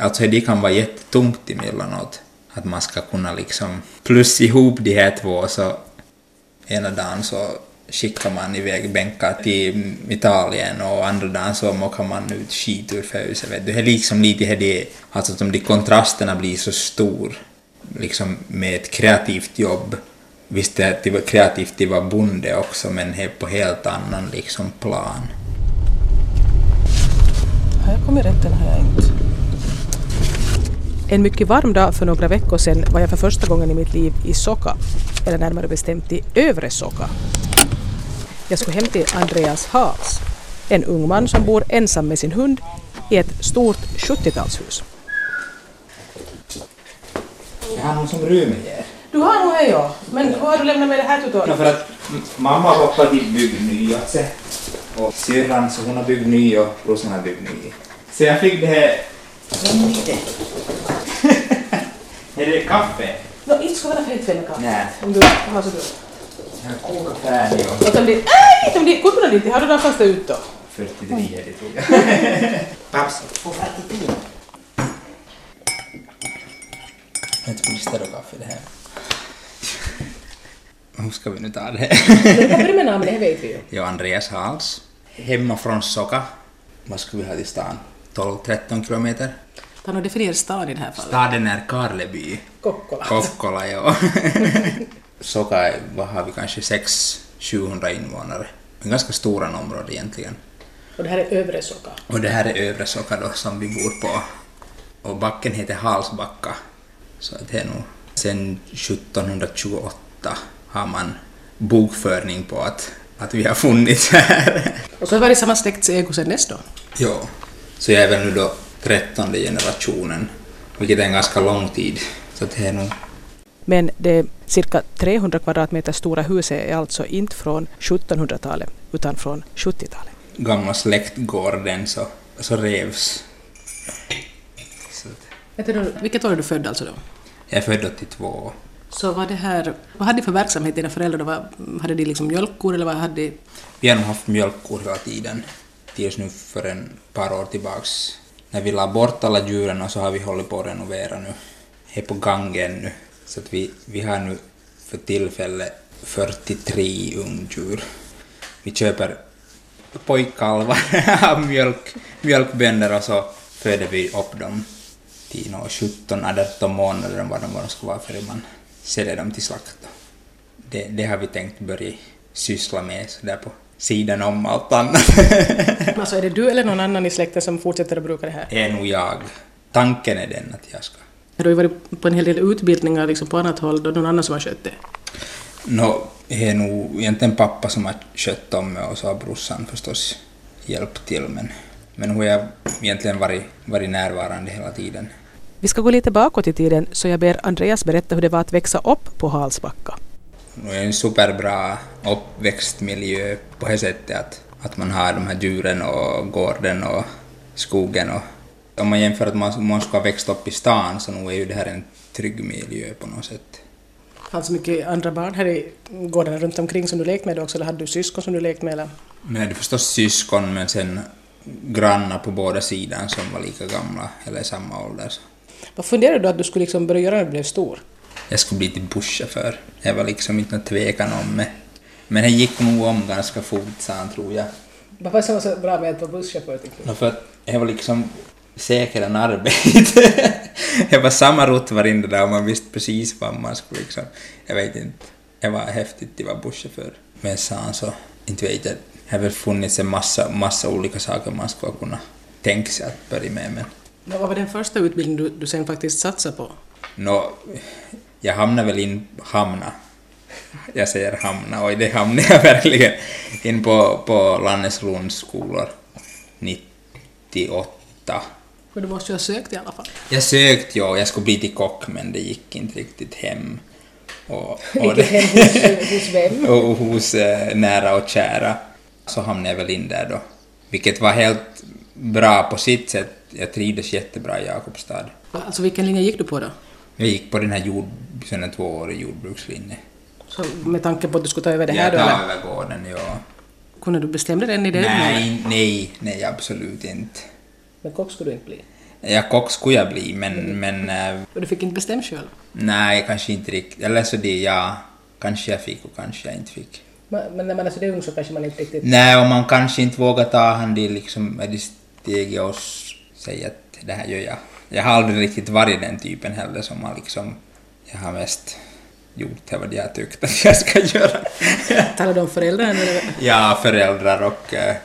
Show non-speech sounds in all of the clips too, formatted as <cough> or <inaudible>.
Alltså det kan vara jättetungt emellanåt. Att man ska kunna liksom plus ihop de här två så ena dagen så skickar man iväg bänkar till Italien och andra dagen så mockar man ut skit ur huset. Vet du. Det är liksom lite det, alltså som de kontrasterna blir så stor liksom med ett kreativt jobb. Visst det det kreativt att vara bonde också men det är på helt annan liksom plan. Har jag kommit rätt eller har jag inte? En mycket varm dag för några veckor sedan var jag för första gången i mitt liv i Soka, eller närmare bestämt i Övre Soka. Jag skulle hem till Andreas Hals, en ung man som bor ensam med sin hund i ett stort 70-talshus. Jag har någon som rymmer här. Du har nog det ja, men vad har du lämnat med det här Ja, för att mamma har hoppat till byggt ny alltså. Och syrran så hon har byggt ny och brorsan har byggt ny. Så jag fick det här... Vad är det? Är det kaffe? No, inte ska vara helt fel med kaffe. Nej. Om du har så du. Jag har kokat färdig och... Och om det... Nej! Om det... Kurvorna dit, har du den fasta ut då? 43 är det tror jag. <laughs> Paps. På 43. Jag tror det står kaffe det här. Hur ska vi nu ta det här? Kan börja med namnet, det vet vi ju. Jag är Andreas Hals. Hemma från Soka. Vad ska vi ha till stan? 12-13 kilometer. Ta och definiera stad i det här fallet. Staden är Karleby. Kokkola. Kokkola, ja. <laughs> Soka är, vad har vi, kanske 600-700 invånare. En ganska stora område egentligen. Och det här är övre Soka. Och det här är övre Soka då som vi bor på. Och backen heter Halsbacka. Så det är nog sen 1728 har man bokföring på att, att vi har funnits här. Och så har det varit samma släkts ägo sedan dess då. Jo. Så jag är väl nu då trettonde generationen, vilket är en ganska lång tid. Så det är nog... Men det cirka 300 kvadratmeter stora huset är alltså inte från 1700-talet utan från 70-talet. Gamla släktgården så, så revs. Så Vilket år är du född alltså då? jag är född 82. Så vad det här, vad hade de för verksamhet dina föräldrar då? Vad, hade de liksom mjölkkor eller vad hade de? Vi har nog haft mjölkkor hela tiden. Tills nu för en par år tillbaks. När vi la bort alla djuren och så har vi hållit på att renovera nu. Det är på gång ännu. Så att vi, vi har nu för tillfället 43 ungdjur. Vi köper pojkkalvar av <laughs> mjölk, mjölkbönder och så föder vi upp dem till 17-18 månader vad de vad de ska vara för man säljer dem till slakt. Det, det har vi tänkt börja syssla med så där på sidan om allt annat. <laughs> Alltså är det du eller någon annan i släkten som fortsätter att bruka det här? är nog jag. Tanken är den att jag ska. Du har ju varit på en hel del utbildningar liksom på annat håll, då någon annan som har skött det. Nå, det är nog egentligen pappa som har skött om mig och så har brorsan förstås hjälpt till men, men hur jag egentligen varit, varit närvarande hela tiden. Vi ska gå lite bakåt i tiden så jag ber Andreas berätta hur det var att växa upp på Halsbacka. Nu är det en superbra uppväxtmiljö på det sättet att, att man har de här djuren och gården och skogen och om man jämför att man, man ska ha växt upp i stan så nog är ju det här en trygg miljö på något sätt. Fanns det mycket andra barn här i gårdarna runt omkring som du lekt med också, eller hade du syskon som du lekt med? Eller? Är det förstås syskon men sen grannar på båda sidor som var lika gamla eller samma ålder. Vad funderade du att du skulle liksom börja göra när du blev stor? Jag skulle bli till busschaufför. Det var liksom inte någon tvekan om det. Men det gick nog om ganska fort, sa han, tror jag. Vad var det som var så bra med att vara busschaufför tyckte Ja, för att det var liksom säkrare arbete. <laughs> det var samma rutt varenda dag och man visste precis vad man skulle liksom... Jag vet inte. Det var häftigt att vara busschaufför. Men sa han så, inte vet jag, det har väl funnits en massa, massa olika saker man skulle kunna tänka sig att börja med men Vad var den första utbildning du, du sen faktiskt satsade på? Nå, jag hamnade väl in hamna. Jag säger hamna, och det hamnade jag <laughs> verkligen in på, på Lanneslunds skolor 98. För du måste ju ha sökt i alla fall. Jag sökte ju, jag skulle bli till kock men det gick inte riktigt hem. Och, och, <laughs> Vilket hem hos, hos vem? <laughs> och hos eh, nära och kära så hamnade jag väl in där då. Vilket var helt bra på sitt sätt. Jag trivdes jättebra i Jakobstad. Alltså vilken linje gick du på då? Jag gick på den här jord, sån här tvåårig jordbrukslinje. Så med tanke på att du skulle ta över det här jag då? tar Eller? över gården, ja. Kunde du bestämma den i det? Nej, nej, nej, absolut inte. Men kock skulle du inte bli? Ja, kock skulle jag bli, men, men eh, Och du fick inte bestämma själv? nej, kanske inte riktigt. Eller så det, ja, kanske jag fick och kanske jag inte fick. Men men när man är så ung så kanske man inte riktigt... Nej, och man kanske inte vågar ta han det liksom, det steget och säga att det här gör jag. Jag har aldrig riktigt varit den typen heller som har liksom, jag har mest gjort det vad jag tyckt att jag ska göra. <laughs> Talar du om föräldrarna eller? ja, föräldrar och eh,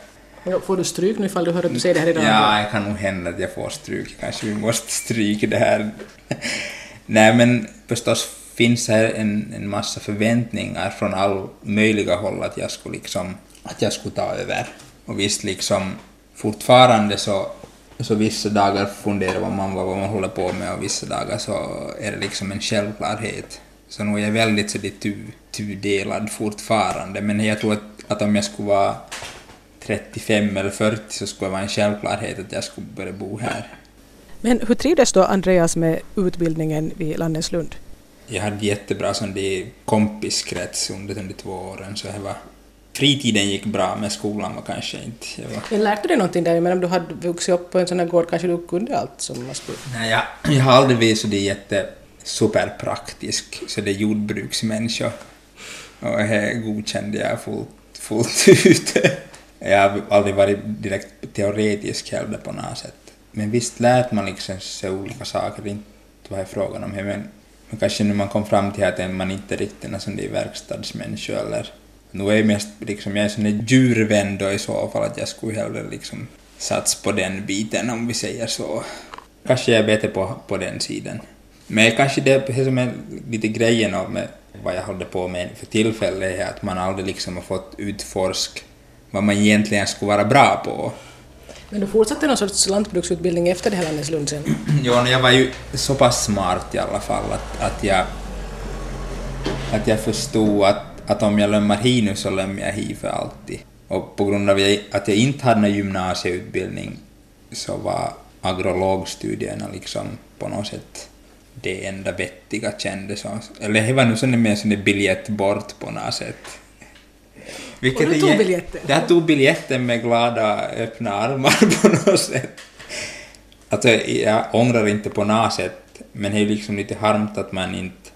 Får du stryk nu ifall du hör att du säger det här idag? Ja, det kan nog hända att jag får stryk. Kanske vi måste stryka det här. <laughs> Nej, men förstås finns här en, en massa förväntningar från all möjliga håll att jag skulle liksom, att jag skulle ta över. Och visst liksom, fortfarande så, så vissa dagar funderar man vad man håller på med och vissa dagar så är det liksom en självklarhet. Så nog är jag väldigt så det tu, tudelad fortfarande, men jag tror att, att om jag skulle vara 35 eller 40 så skulle det vara en självklarhet att jag skulle börja bo här. Men hur trivdes då Andreas med utbildningen vid Lanneslund? Jag hade jättebra sån där kompiskrets under de två åren, så det var... Fritiden gick bra, men skolan var kanske inte... Jag var, lärde du dig någonting där? Men om du hade vuxit upp på en sån här gård kanske du kunde allt som man skulle... nej, jag, jag har aldrig varit så det jätte superpraktisk, så det är jordbruksmänniska. Och det godkände jag fullt, fullt ut. Jag har aldrig varit direkt teoretisk heller på något sätt. Men visst lät man liksom sig olika saker, inte vad det är frågan om men, men kanske nu man kom fram till att man inte riktigt är en sån där verkstadsmänniska eller... Nu är jag mest liksom, jag är sån djurvän då i så fall att jag skulle hellre liksom sats på den biten om vi säger så. Kanske jag är bättre på, på den sidan. Men kanske det, det som är lite grejen av med vad jag håller på med för tillfället är att man aldrig liksom har fått utforska vad man egentligen skulle vara bra på. Men du fortsatte någon sorts lantbruksutbildning efter det här Lanneslund sen? <clears throat> Jo, jag var ju så pass smart i alla fall att, att jag att jag förstod att, att om jag lämnar hi nu så lämnar jag hi för alltid. Och på grund av att jag inte hade någon gymnasieutbildning så var agrologstudierna liksom på något sätt det enda vettiga kändes som. Eller det var nu sån mer sån biljett bort på något sätt. Och du tog biljetten? Jag tog biljetten med glada öppna armar <laughs> på något sätt. Alltså, jag ångrar inte på något sätt, men det är liksom lite harmt att man inte...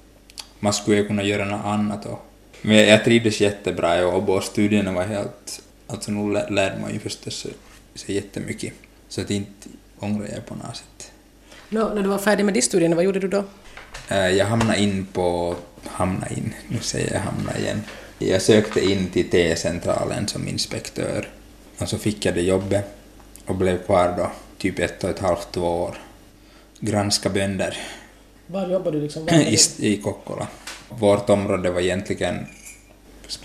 Man skulle kunna göra något annat och... Men jag trivdes jättebra i Åbo och studierna var helt... Alltså nu lä- lärde man ju förstås så jättemycket. Så att inte ångrar jag på något sätt. Nå, när du var färdig med de studierna, vad gjorde du då? Eh, Jag hamnade in på... Hamnade in, nu säger jag hamna igen. Jag sökte in till T-centralen som inspektör och så fick jag det jobbet och blev kvar då typ ett och ett halvt, två år. Granska bönder Var jobbade du liksom? <laughs> I, i Kokkola. Vårt område var egentligen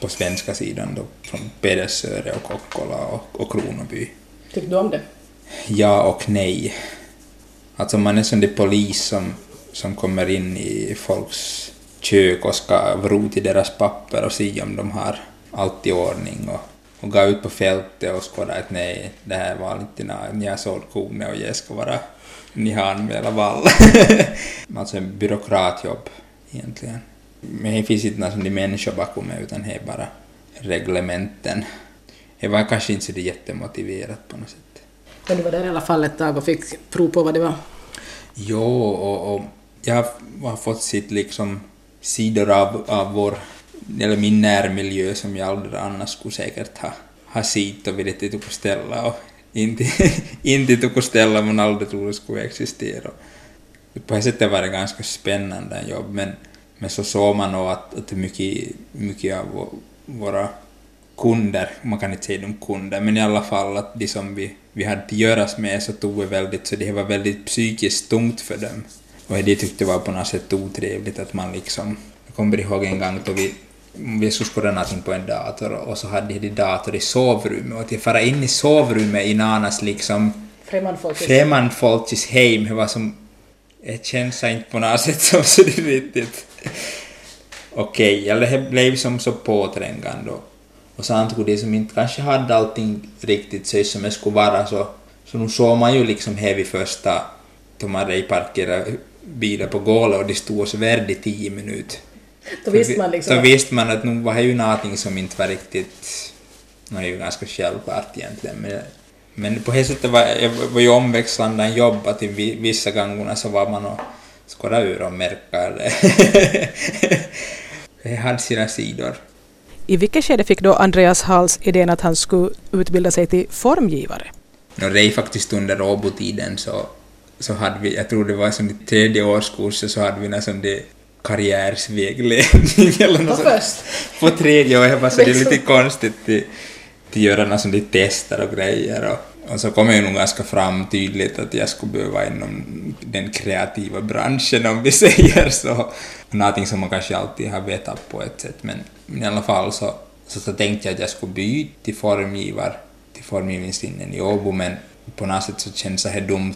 på svenska sidan då, från Pedersöre och Kokkola och, och Kronoby. Tyckte du om det? Ja och nej. Alltså man är som det polis som, som kommer in i folks kök och ska vrota i deras papper och se om de har allt i ordning och, och gå ut på fältet och skåda att nej, det här var inte när ni har sålt kornet och jag ska vara, ni har anmält vall. <laughs> alltså en byråkratjobb egentligen. Men det finns inte någon människor bakom mig utan det är bara reglementen. Det var kanske inte så det jättemotiverat på något sätt. Men du var där i alla fall ett tag och fick prov på vad det var. Jo, och, och jag har fått sitt liksom sidor av, av vår, eller min närmiljö som jag aldrig annars skulle säkert ha, ha sett och velat inte ställa och inte, inte tog ställa man aldrig trodde skulle existera. På det sättet var det ganska spännande jobb, men, men så såg man nog att, att mycket, mycket av vå- våra kunder, man kan inte säga de kunder, men i alla fall att de som vi, vi hade att göras med så tog det väldigt, så det var väldigt psykiskt tungt för dem. Och det tyckte var på något sätt otrevligt att man liksom, jag kommer ihåg en gång då vi, vi skulle skåda någonting på en dator och så hade de dator i sovrummet och att jag fara in i sovrummet i Nanas liksom Främmande folk. främmande folks hem, det var som, det känns inte på något sätt som så det är riktigt <laughs> okej, eller det blev som så påträngande och, och de som inte kanske hade allting riktigt så som det skulle vara så, så nu såg man ju liksom här vid första, då man hade parkerat bilar på golvet och de stod och svärde i tio minuter. Då visste man liksom Då att- visste man att nu var det ju någonting som inte var riktigt, det är ju ganska självklart egentligen, men Men på det sättet var jag var ju omväxlande en jobb att vissa gånger så var man och skådade ur och märka eller det <laughs> hade sina sidor. I vilket skede fick då Andreas Hals idén att han skulle utbilda sig till formgivare? No, det är faktiskt under Åbo-tiden så, så hade vi, jag tror det var som i tredje årskursen så hade vi där karriärsvägledning eller något sånt. först? På tredje och jag bara så det är lite konstigt till göra några sådana tester och grejer och, och så kom jag nog ganska fram tydligt att jag skulle behöva inom den kreativa branschen om vi <laughs> säger så. Någonting som man kanske alltid har vetat på ett sätt men, men i alla fall så, så, så tänkte jag att jag skulle byta till formgivar till formgivningslinjen i Åbo men på något sätt så känns det här dumt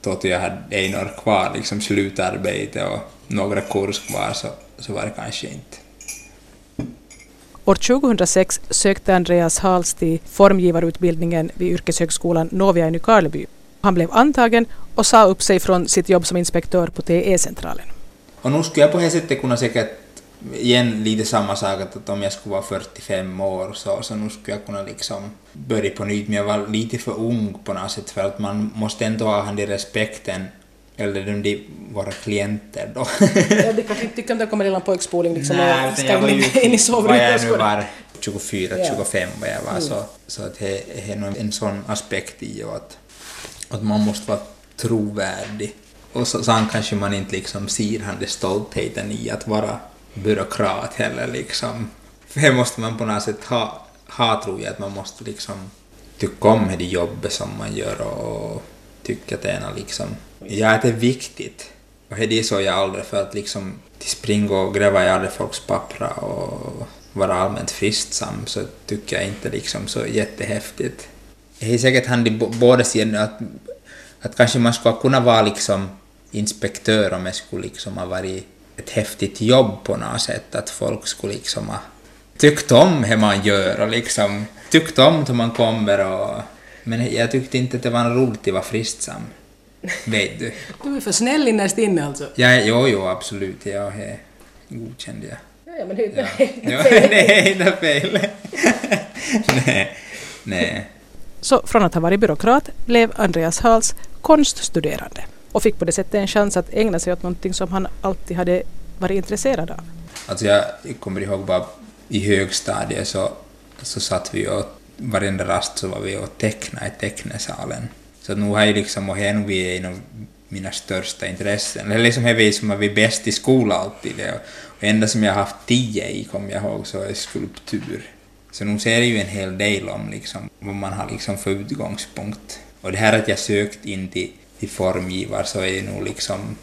då att jag hade en år kvar, liksom slutarbete och några kurs kvar så, så var det kanske inte. År 2006 sökte Andreas Hals till formgivarutbildningen vid yrkeshögskolan Novia i Nykarleby. Han blev antagen och sa upp sig från sitt jobb som inspektör på TE-centralen. Och nu skulle jag på det sättet kunna säkert, igen lite samma sak att, att om jag skulle vara 45 år så, så nu skulle jag kunna liksom börja på nytt, men jag var lite för ung på något sätt för att man måste ändå ha den respekten, eller de, de våra klienter då. Ja, det kanske inte tycker om det kommer lilla pojkspoling liksom Nej, och ska jag var ju, <laughs> in i vad sovrummet jag och nu skåda. var, 24, Ja. 25 vad jag var, så, så att det, är nog en sån aspekt i och att, att man måste vara trovärdig. Och så, sen kanske man inte liksom ser han det stoltheten i att vara byråkrat heller liksom. För det måste man på något sätt ha, ha tror jag, att man måste liksom tycka om det jobbet som man gör och tycka att det är liksom, ja det är viktigt. Och det är så jag aldrig för att liksom till springa och gräva i alla folks papper och vara allmänt fristsam så tycker jag inte liksom så jättehäftigt. Det är säkert han i båda sidorna att, att kanske man skulle kunna vara liksom inspektör om det skulle liksom ha varit ett häftigt jobb på något sätt, att folk skulle liksom ha tyckt om hur man gör och liksom tyckt om hur man kommer och... Men jag tyckte inte att det var roligt att vara fristsam. Vet du? Du är för snäll innerst inne alltså. Ja, jo, jo, absolut. Ja, det godkände jag. Ja, ja men det är Ja. inte ja, <laughs> det är inte fel. <laughs> nej, nej. Så från att ha varit byråkrat blev Andreas Hals konststuderande och fick på det sättet en chans att ägna sig åt någonting som han alltid hade varit intresserad av. Alltså jag kommer ihåg bara i högstadiet så, så satt vi och varenda rast så var vi och tecknade i tecknesalen. Så nu har jag liksom, och här nu är en av mina största intressen. Eller liksom är som jag var bäst i skolan alltid. Och och enda som jag har haft tio i, kommer jag ihåg, så är skulptur. Så nu ser jag ju en hel del om liksom, vad man har liksom för utgångspunkt. Och det här att jag sökt in till, till formgivare så är ju nog liksom,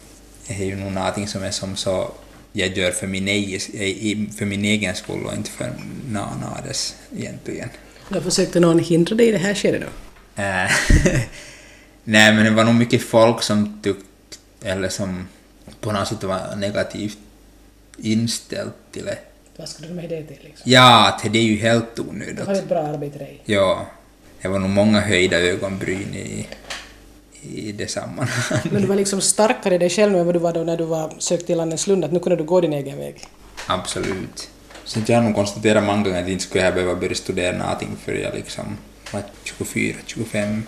det är ju nog någonting som är som så jag gör för min, egen, för min egen skull och inte för någon annans egentligen. Jag försökte någon hindra dig i det här skedet då? Äh, <laughs> Nej, men det var nog mycket folk som tyckte, eller som på något sätt var negativt inställt till det. Vad skulle du med det till liksom? Ja, det är ju helt Du har onödigt. ett bra arbete dig. Ja, det var nog många höjda ögonbryn i, i det sammanhanget. Men du var liksom starkare i dig själv nu än vad du var då när du var sökt till Lanneslund, att nu kunde du gå din egen väg. Absolut. Sen jag har nog konstaterat många gånger att inte skulle jag behöva börja studera någonting för jag liksom var 24, 25.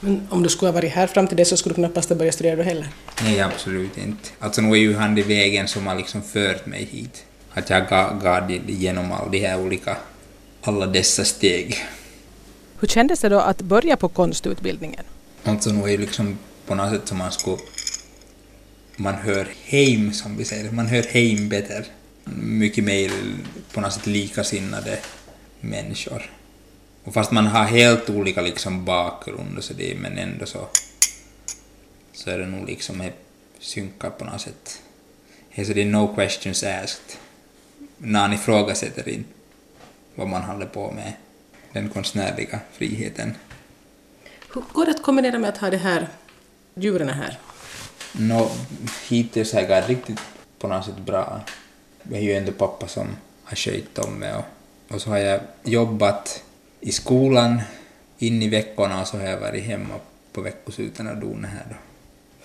Men om du skulle ha varit här fram till det så skulle du knappast ha börjat studera då heller. Nej, absolut inte. Alltså nu är ju han i vägen som har liksom fört mig hit. Att jag gav, det igenom alla de här olika, alla dessa steg. Hur kändes det då att börja på konstutbildningen? Alltså nu är ju liksom på något sätt som man skulle... Man hör hem, som vi säger. Man hör hem bättre. Mycket mer på något sätt likasinnade människor. Och fast man har helt olika liksom bakgrund och så det, men ändå så... Så är det nog liksom synkat på något sätt. Så det är no questions asked. Någon ifrågasätter inte vad man håller på med. Den konstnärliga friheten. Hur går det att kombinera med att ha det här djuren här? Nå, hittills har jag riktigt på något sätt bra. Jag är ju ändå pappa som har sköjt om mig och, och så har jag jobbat i skolan in i veckorna och så har jag varit hemma på veckosluten och donat här då.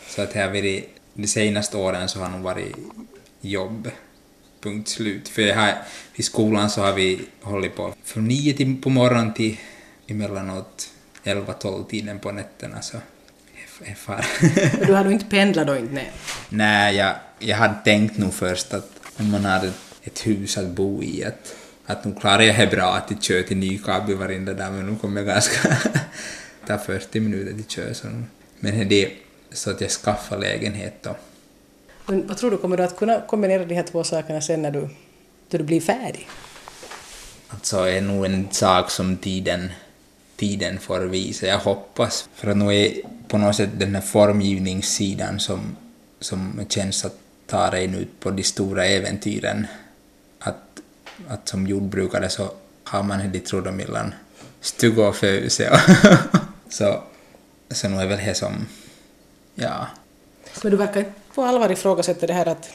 Så att har varit, de senaste åren så har nog varit jobb. Punkt slut. För har, i skolan så har vi hållit på från nio på morgonen till emellanåt 11-12 tiden på nätterna så. Men <laughs> du har nog inte pendlat då inte? Nej. Nej, jag, jag hade tänkt nog först att om man har ett, ett hus att bo i att, att nu klarar jag det bra att jag kör till Nykabi varenda dag men nu kommer jag ganska <laughs> ta 40 minuter till kör så nu. Men det är så att jag skaffar lägenhet då. Men vad tror du, kommer du att kunna kombinera de här två sakerna sen när du, när du blir färdig? Alltså är nog en sak som tiden, tiden får visa. Jag hoppas. För att nu är på något sätt den här formgivningssidan som, som känns att ta dig ut på de stora äventyren. Att, att som jordbrukare så har man det trodde mellan stuga och föse. <laughs> så, så nu är väl det som, ja. Men du verkar inte på allvar ifrågasätta det här att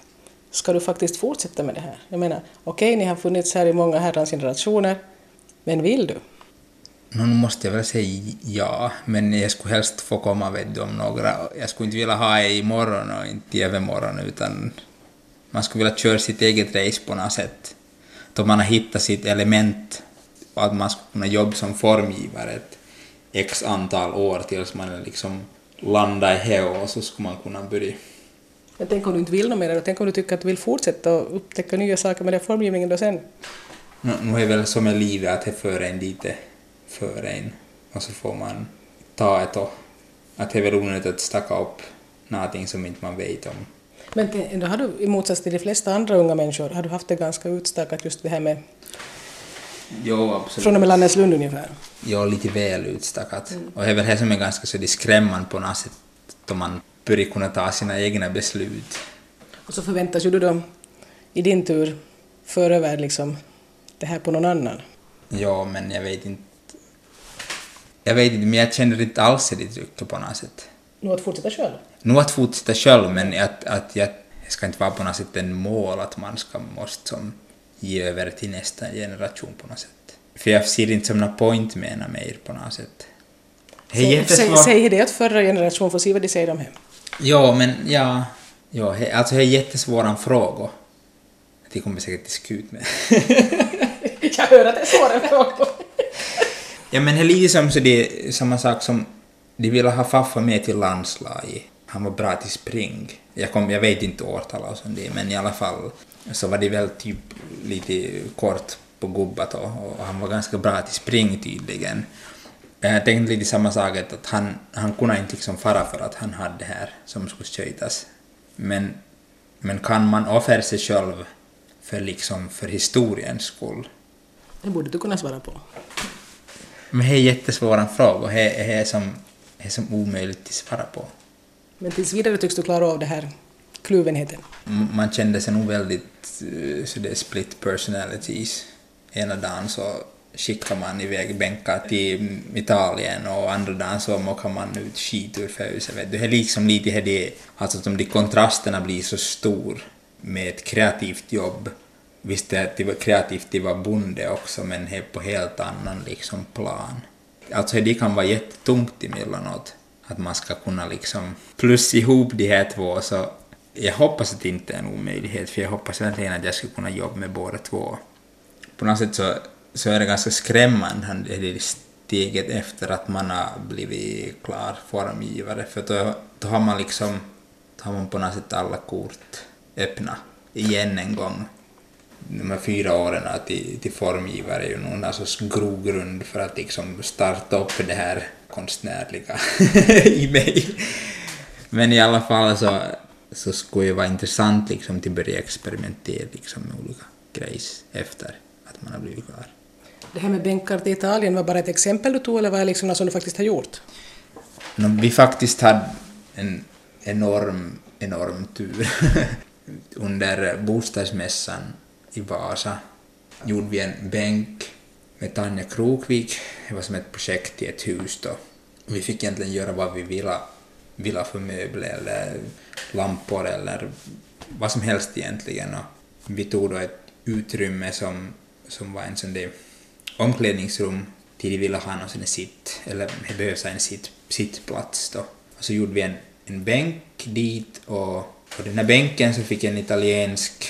ska du faktiskt fortsätta med det här? Jag menar, okej, okay, ni har funnits här i många herrans generationer, men vill du? Nu måste jag väl säga ja, men jag skulle helst få komma vet du, om några... Jag skulle inte vilja ha det imorgon och inte i övermorgon, utan man skulle vilja köra sitt eget race på något sätt. Då man har hittat sitt element att man skulle kunna jobba som formgivare ett x antal år tills man liksom landar i det och så skulle man kunna börja men tänk om du inte vill något mer, tänk om du tycker att du vill fortsätta och upptäcka nya saker med den formgivningen då sen? Nu, nu är det väl som med livet att det för en lite för en och så får man ta ett och att det är väl onödigt att stacka upp någonting som inte man vet om. Men ändå har du i motsats till de flesta andra unga människor, har du haft det ganska utstakat just det här med Jo, absolut. Från och med Lanneslund ungefär? Jo, lite väl utstakat. Mm. Och det är väl det som är ganska så skrämmande på något sätt, då man börjar kunna ta sina egna beslut. Och så förväntas ju du då i din tur föra över liksom det här på någon annan. Ja, men jag vet inte. Jag vet inte, men jag känner inte alls det trycket på något sätt. Nu att fortsätta själv? Nu att fortsätta själv, men att, att jag, jag ska inte vara på något sätt en mål att man ska måste som ge över till nästa generation på något sätt. För jag ser inte som någon point med ena mer på något sätt. Säg, säg, säg det att förra generationen får se vad de säger om det. Ja, men ja, ja alltså det är jättesvåra frågor. Det kommer säkert till skut med. <laughs> jag hör att det är svåra frågor. ja, men det är lite som så det, samma sak som de ville ha Faffa med till landslaget. Han var bra till spring. Jag, kom, jag vet inte årtal och sånt det, men i alla fall så var det väl typ lite kort på gubbat och, och han var ganska bra till spring tydligen. Jag tänkte lite samma sak, att han, han kunde inte liksom fara för att han hade det här som skulle skötas. Men, men kan man offra sig själv för, liksom, för historiens skull? Det borde du kunna svara på. Men det är jättesvåra frågor, det är, som, det är som omöjligt att svara på. Men tills vidare tycks du klara av det här kluvenheten? Mm, man kände sig nog väldigt eh, så det är split personalities. Ena dagen så skickar man iväg bänkar till Italien och andra dagen så mockar man ut skit ur födelsen. Det är liksom lite det, alltså som de kontrasterna blir så stor med ett kreativt jobb. Visst det det kreativt att vara bonde också, men det är på helt annan liksom plan. Alltså det kan vara jättetungt emellanåt, att man ska kunna liksom plussa ihop de här två, så jag hoppas att det inte är en omöjlighet, för jag hoppas verkligen att jag ska kunna jobba med båda två. På något sätt så så är det ganska skrämmande det steget efter att man har blivit klar formgivare, för då, då har man liksom, då har man på något sätt alla kort öppna igen en gång. De här fyra åren till, till formgivare är ju någon sorts grogrund för att liksom starta upp det här konstnärliga <laughs> i mig. Men i alla fall så, så skulle det vara intressant liksom att börja experimentera liksom med olika grejs efter att man har blivit klar. Det här med bänkar till Italien var bara ett exempel du tog eller var det liksom något som du faktiskt har gjort? No, vi faktiskt hade en enorm, enorm tur. <laughs> Under bostadsmässan i Vasa gjorde vi en bänk med Tanja Krokvik. Det var som ett projekt i ett hus då. Vi fick egentligen göra vad vi ville, ville för möbler eller lampor eller vad som helst egentligen. Och vi tog då ett utrymme som, som var en sån där omklädningsrum till de ville ha någon sån sitt, eller det behövs en sitt, sittplats då. Och så gjorde vi en, en bänk dit och på den här bänken så fick en italiensk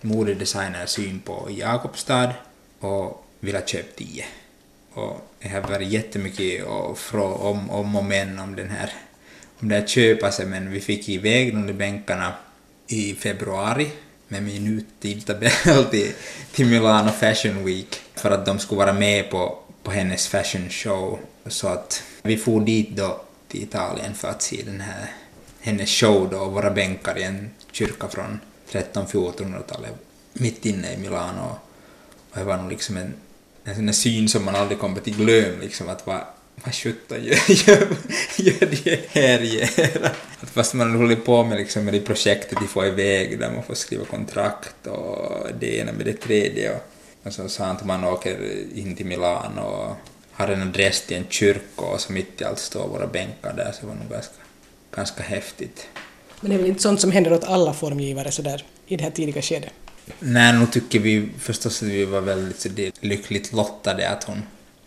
modedesigner syn på i Jakobstad och vilja köpa tio. Och det har varit jättemycket och om, om och men om den här om det här sig, alltså, men vi fick iväg de där bänkarna i februari med minuttidtabell <laughs> till, till Milano Fashion Week för att de skulle vara med på, på hennes fashion show. Så att vi for dit då till Italien för att se den här hennes show då, våra bänkar i en kyrka från 13-1400-talet mitt inne i Milano. Och det var nog liksom en, en sån syn som man aldrig kommer till glöm, liksom att vad, vad sjutton gör, <laughs> gör, gör de här gör? Att fast man håller på med, liksom, med det projektet de får iväg där man får skriva kontrakt och det ena med det tredje och, och så sa han att man åker in till Milano och har en adress till en kyrka och så mitt i allt står våra bänkar där så det var nog ganska, ganska häftigt. Men det är väl inte sånt som händer åt alla formgivare sådär i det här tidiga skedet? Nej, nu tycker vi förstås att vi var väldigt så det, lyckligt lottade att hon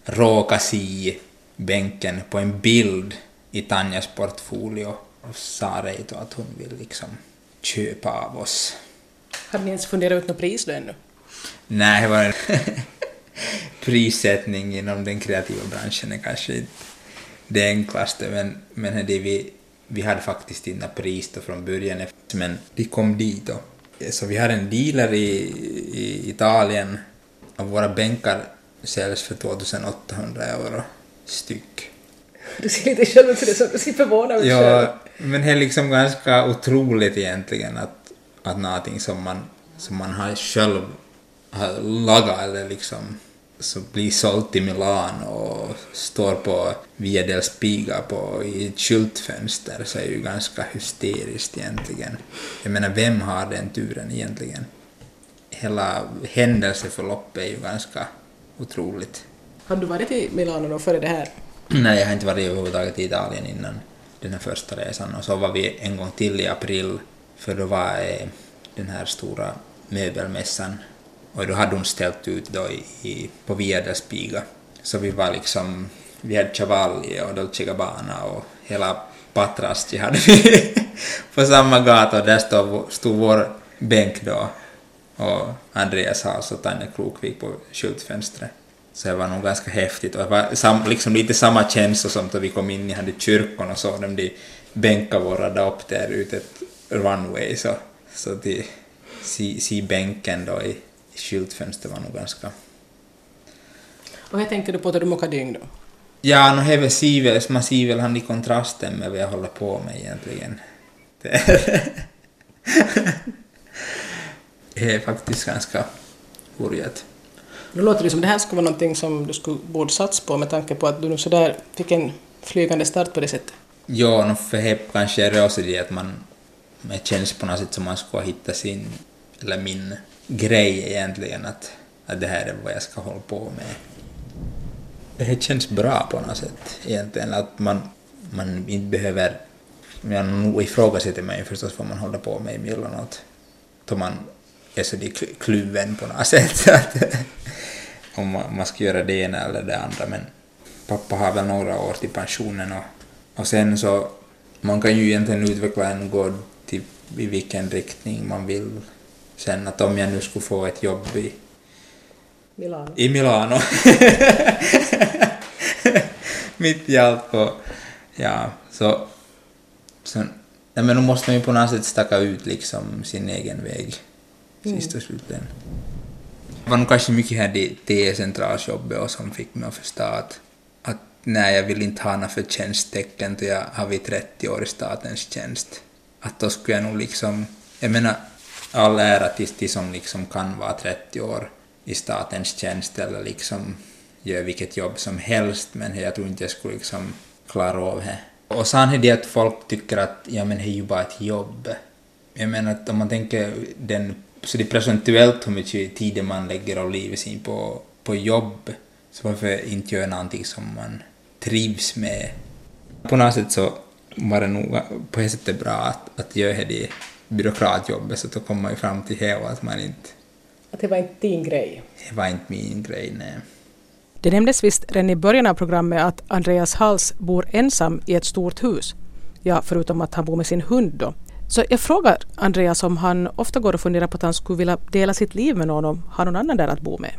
råkade se bänken på en bild i Tanjas portfolio och sa Reito att hon vill liksom köpa av oss. Har ni ens funderat ut något pris då ännu? Nej, det var en <laughs> prissättning inom den kreativa branschen är kanske inte det enklaste, men, men det vi, vi hade faktiskt inte pris då från början, men de kom dit då. Så vi har en dealer i, i Italien och våra bänkar säljs för 2800 euro styck. Du ser lite själv ut som du ser förvånad ut Ja, själv. men det är liksom ganska otroligt egentligen att, att någonting som man, som man har själv har lagat eller liksom så blir sålt i Milano och står på Via del Spiga på, i ett skyltfönster så är ju ganska hysteriskt egentligen. Jag menar, vem har den turen egentligen? Hela händelseförloppet är ju ganska otroligt. Har du varit i Milano då före det här? Nej, jag har inte varit överhuvudtaget i Italien innan den här första resan och så var vi en gång till i april för då var eh, den här stora möbelmässan och då hade hon ställt ut då i, i, på Via. Så vi var liksom, vi hade Cavalli och Dolce Gabbana och hela Patrasti hade vi <laughs> på samma gata. Och där stod, stod vår bänk då. Och Andreas Haas och Tanja Krokvik på skyltfönstret. Så det var nog ganska häftigt. Och det var sam, liksom lite samma känsla som då vi kom in i hade kyrkan och så de de bänkar våra upp där ute ett runway. Så, så de si, si bänken då i, i skyltfönstret var nog ganska... Och hur tänker du på det du mokar dygn då? Ja, no, det väl, man ser väl han i kontrasten med vad jag håller på med egentligen. Det <laughs> är, det är faktiskt ganska hurjat. Då låter det som det här skulle vara någonting som du skulle borde satsa på med tanke på att du nu sådär fick en flygande start på det sättet. Ja, no, för det kanske är också det att man det känns på något sätt som man skulle hitta sin, eller min grej egentligen, att, att det här är vad jag ska hålla på med. Det känns bra på något sätt egentligen, att man, man inte behöver, jag nog ifrågasätter ju förstås vad man håller på med emellanåt, då man är så kluven på något <laughs> sätt, att om man, man ska göra det ena eller det andra, men pappa har väl några år till pensionen och, och sen så, man kan ju egentligen utveckla en gård till i vilken riktning man vill. Sen att om jag nu skulle få ett jobb i Milano. i Milano. <laughs> Mitt i allt på, ja, så, sen, ja, men då måste man ju på något sätt stacka ut liksom sin egen väg, sist och slutligen. Det var nog kanske mycket här det T-centraljobbet och som fick mig att förstå att, att nej, jag vill inte ha några förtjänsttecken då jag har vid 30 år i statens tjänst. Att då skulle jag nog liksom, jag menar, all ära till de som liksom kan vara 30 år i statens tjänst eller liksom gör vilket jobb som helst, men jag tror inte jag skulle liksom klara av det. Och sen är det att folk tycker att ja men det är ju bara ett jobb. Jag menar att om man tänker den, så det är procentuellt hur mycket tid man lägger av livet sin på, på jobb, så varför inte göra någonting som man trivs med? På något sätt så var det nog på det sättet bra att, att göra det byråkratjobbet, så då kommer man ju fram till det och att man inte Att det var inte din grej. det var inte min grej, nej. Det nämndes visst redan i början av programmet att Andreas Hals bor ensam i ett stort hus. Ja, förutom att han bor med sin hund då. Så jag frågar Andreas om han ofta går och funderar på att han skulle vilja dela sitt liv med någon och ha någon annan där att bo med.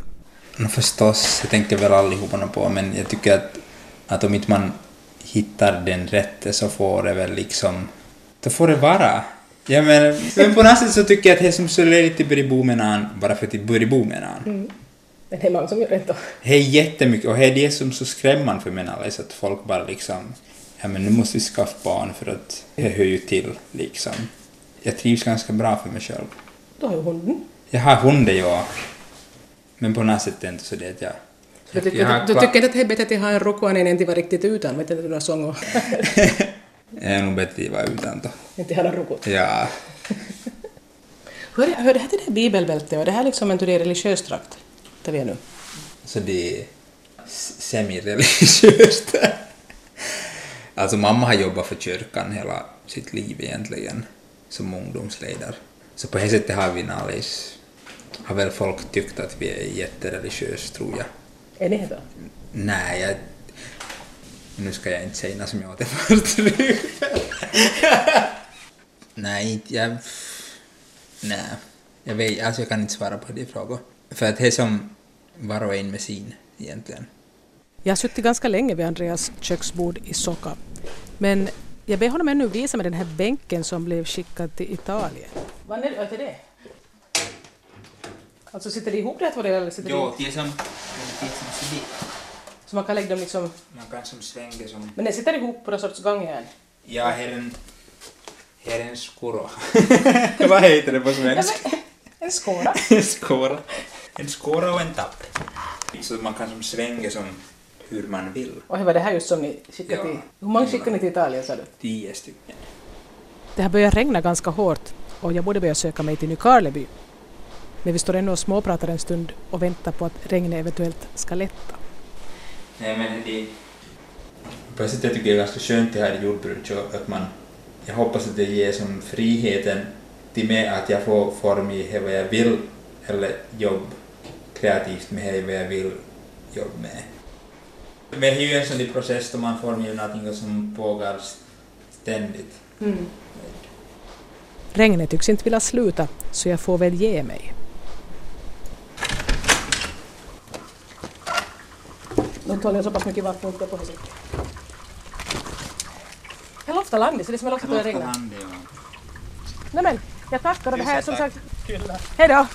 No förstås, jag tänker väl allihopa på, men jag tycker att, att om inte man hittar den rätte så får det väl liksom... Då får det vara. Ja, men, men på något sätt så tycker jag att det som så lite börjar bo med någon bara för att det börjar bo med någon. Men det är många som gör det då. Det är jättemycket och det är det som är så skrämmande för mig alltså att folk bara liksom ja men nu måste vi skaffa barn för att det hör ju till liksom. Jag trivs ganska bra för mig själv. Då har ju hunden. Jag har hunden ja. Men på något sätt är det inte så det att jag... Du, tycker, du, du inte att det är bättre att har en rokko än en inte var riktigt utan? Vet du några sånger? <laughs> Bättre att vara utan då. inte någon rokko. Ja. Hör, hör det här till det här bibelbältet och det här liksom en är religiös trakt? Där vi är nu. Så det är semi-religiöst. Alltså mamma har jobbat för kyrkan hela sitt liv egentligen, som ungdomsledare. Så på det sättet har vi nallis, har väl folk tyckt att vi är jättereligiösa tror jag. Är ni det? Nej, jag... Nu ska jag inte säga något som jag åt. Nej, jag... Nej, jag vet, alltså jag kan inte svara på de frågor. För att det är som var och en med sin egentligen. Jag har suttit ganska länge vid Andreas köksbord i Soka. Men jag ber honom ännu visa mig den här bänken som blev skickad till Italien. Vad är det? det? Alltså sitter det ihop det här två delar eller sitter det Jo, det är som... Det är som. Så man kan lägga dem liksom... Man kan som svänga som... Men det sitter ihop på någon sorts gångjärn? Ja, här är en... Här är en skoro. <laughs> Vad heter det på svenska? En skåra? <laughs> En skåra. En skåra och en tapp. Så man kan som svänga som hur man vill. Och det var det här just som ni skickade Ja. till... Hur många skickade ni till Italien sa du? Tio stycken. Det har börjat regna ganska hårt och jag borde börja söka mig till Nykarleby. Men vi står ännu och småpratar en stund och väntar på att regnet eventuellt ska lätta. Nej men det... På ett sätt jag tycker det är ganska skönt det här i jordbruket att man... Jag hoppas att det ger som friheten till mig att jag får form i vad jag vill eller jobb kreativt med vad jag vill jobba med. Men det är ju en sån process då man formar någonting som pågår ständigt. Regnet tycks inte vilja sluta så jag får väl ge mig. Nu tål jag så pass mycket vatten uppe på sig. Jag loftar landet så det jag loftar att det regnar. Nej men, jag tackar och det här är som sagt... Hej då!